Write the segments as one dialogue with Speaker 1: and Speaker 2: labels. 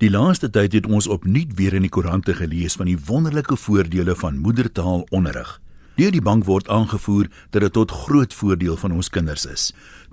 Speaker 1: Die laaste tyd het ons opnuut weer in die koerante gelees van die wonderlike voordele van moedertaalonderrig. Deur die bank word aangevoer dat dit tot groot voordeel van ons kinders is.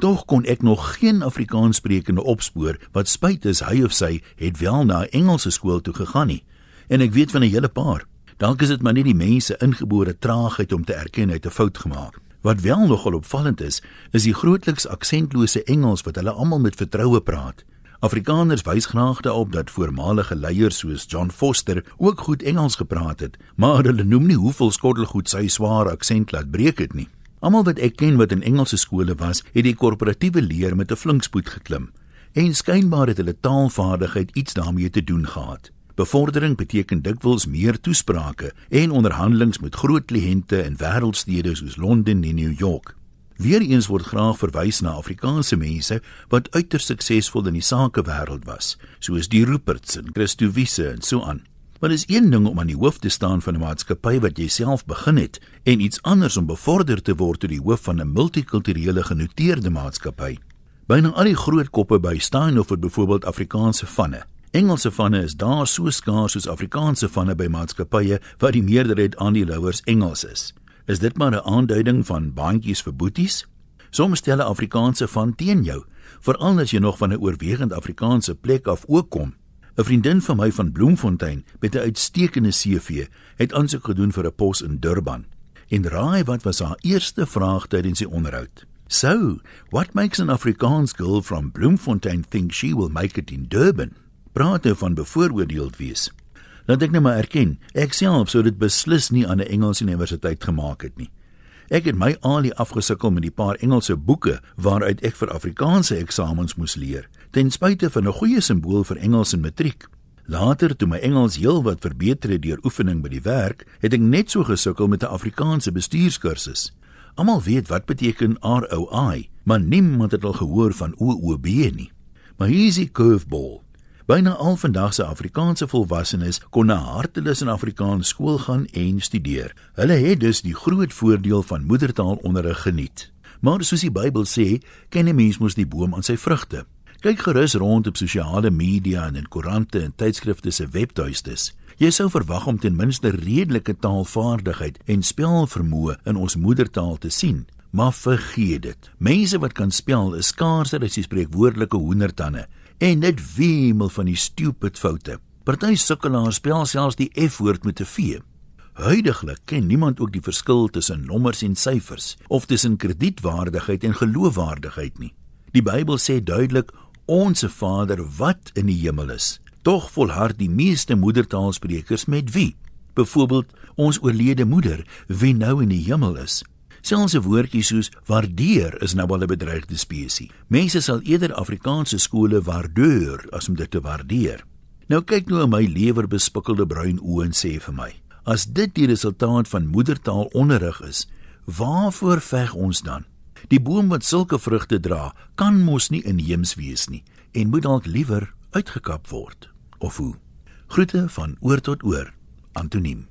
Speaker 1: Tog kon ek nog geen Afrikaanssprekende opspoor wat spyt is hy of sy het wel na 'n Engelse skool toe gegaan nie. En ek weet van 'n hele paar. Dalk is dit maar net die mense ingebore traagheid om te erken hy het 'n fout gemaak. Wat wel nogal opvallend is, is die grootliks aksentlose Engels wat hulle almal met vertroue praat. Afrikaners wys graag daarop dat voormalige leiers soos John Foster ook goed Engels gepraat het, maar hulle noem nie hoeveel skottelgoed sy swaar aksent laat breek het nie. Almal wat ek ken wat in Engelse skole was, het die korporatiewe leer met 'n flinkspoed geklim. En skynbaar het hulle taalvaardigheid iets daarmee te doen gehad. Bevordering beteken dikwels meer toesprake en onderhandelinge met groot kliënte in wêreldstede soos Londen en New York. Weereens word graag verwys na Afrikaanse mense wat uiters suksesvol in die sakewêreld was, soos die Ruperts en Christo Wiese en so aan. Maar is een ding om aan die hoof te staan van 'n maatskappy wat jy self begin het en iets anders om bevorder te word tot die hoof van 'n multikulturele genoteerde maatskappy. Byna al die groot koppe by Steinhoff het byvoorbeeld Afrikaanse vanne. Engelse vanne is daar so skaars soos Afrikaanse vanne by maatskappye wat die meerderheid aandeelhouers Engels is. Is dit maar 'n aanduiding van bandjies vir boeties? Soms stel 'n Afrikaanse van teen jou, veral as jy nog van 'n oorwegend Afrikaanse plek af ook kom. 'n Vriendin van my van Bloemfontein met 'n uitstekende CV het aansoek gedoen vir 'n pos in Durban. En raai wat was haar eerste vraag tydens die onderhoud? So, what makes an Afrikaans girl from Bloemfontein think she will make it in Durban? Praat nou van bevooroordeeld wees. Laat ek net maar erken, ek self sou dit beslis nie aan 'n Engelse universiteit gemaak het nie. Ek het my alie afgesukkel met die paar Engelse boeke waaruit ek vir Afrikaanse eksamens moes leer, ten spyte van 'n goeie simbool vir Engels in matriek. Later, toe my Engels heelwat verbeter het deur oefening by die werk, het ek net so gesukkel met 'n Afrikaanse bestuurskursus. Almal weet wat beteken ROI, maar niemand het al gehoor van OOB nie. Maar hier is die curveball. Byna al vandag se Afrikaanse volwassenes kon na hartelus in Afrikaans skool gaan en studeer. Hulle het dus die groot voordeel van moedertaalonderrig geniet. Maar soos die Bybel sê, ken 'n mens mos die boom aan sy vrugte. Kyk gerus rond op sosiale media en in koerante en tydskrifte se webtuistes. Jy sou verwag om ten minste redelike taalvaardigheid en spelvermoë in ons moedertaal te sien. Maar vergeet dit. Mense wat kan spel is skaarser as die spreekwoordelike hoendertande en dit wemel van die stupid foute. Party sukkelaars spel selfs die F-woord met 'n V. Huidiglik ken niemand ook die verskil tussen nommers en syfers of tussen kredietwaardigheid en geloofwaardigheid nie. Die Bybel sê duidelik: "Onse Vader wat in die hemel is." Tog volhard die meeste moedertaalsprekers met wie? Byvoorbeeld ons oorlede moeder, wie nou in die hemel is. Selfs 'n woordjie soos waardeer is nou al 'n bedreigde spesies. Mense sal eerder Afrikaanse skole waardeer as om dit te waardeer. Nou kyk nou in my lewerbespikkelde bruin oë en sê vir my: As dit die resultaat van moedertaalonderrig is, waarvoor veg ons dan? Die boom wat sulke vrugte dra, kan mos nie inheems wees nie en moet dalk liewer uitgekap word. Of hoe? Groete van oor tot oor. Antoniem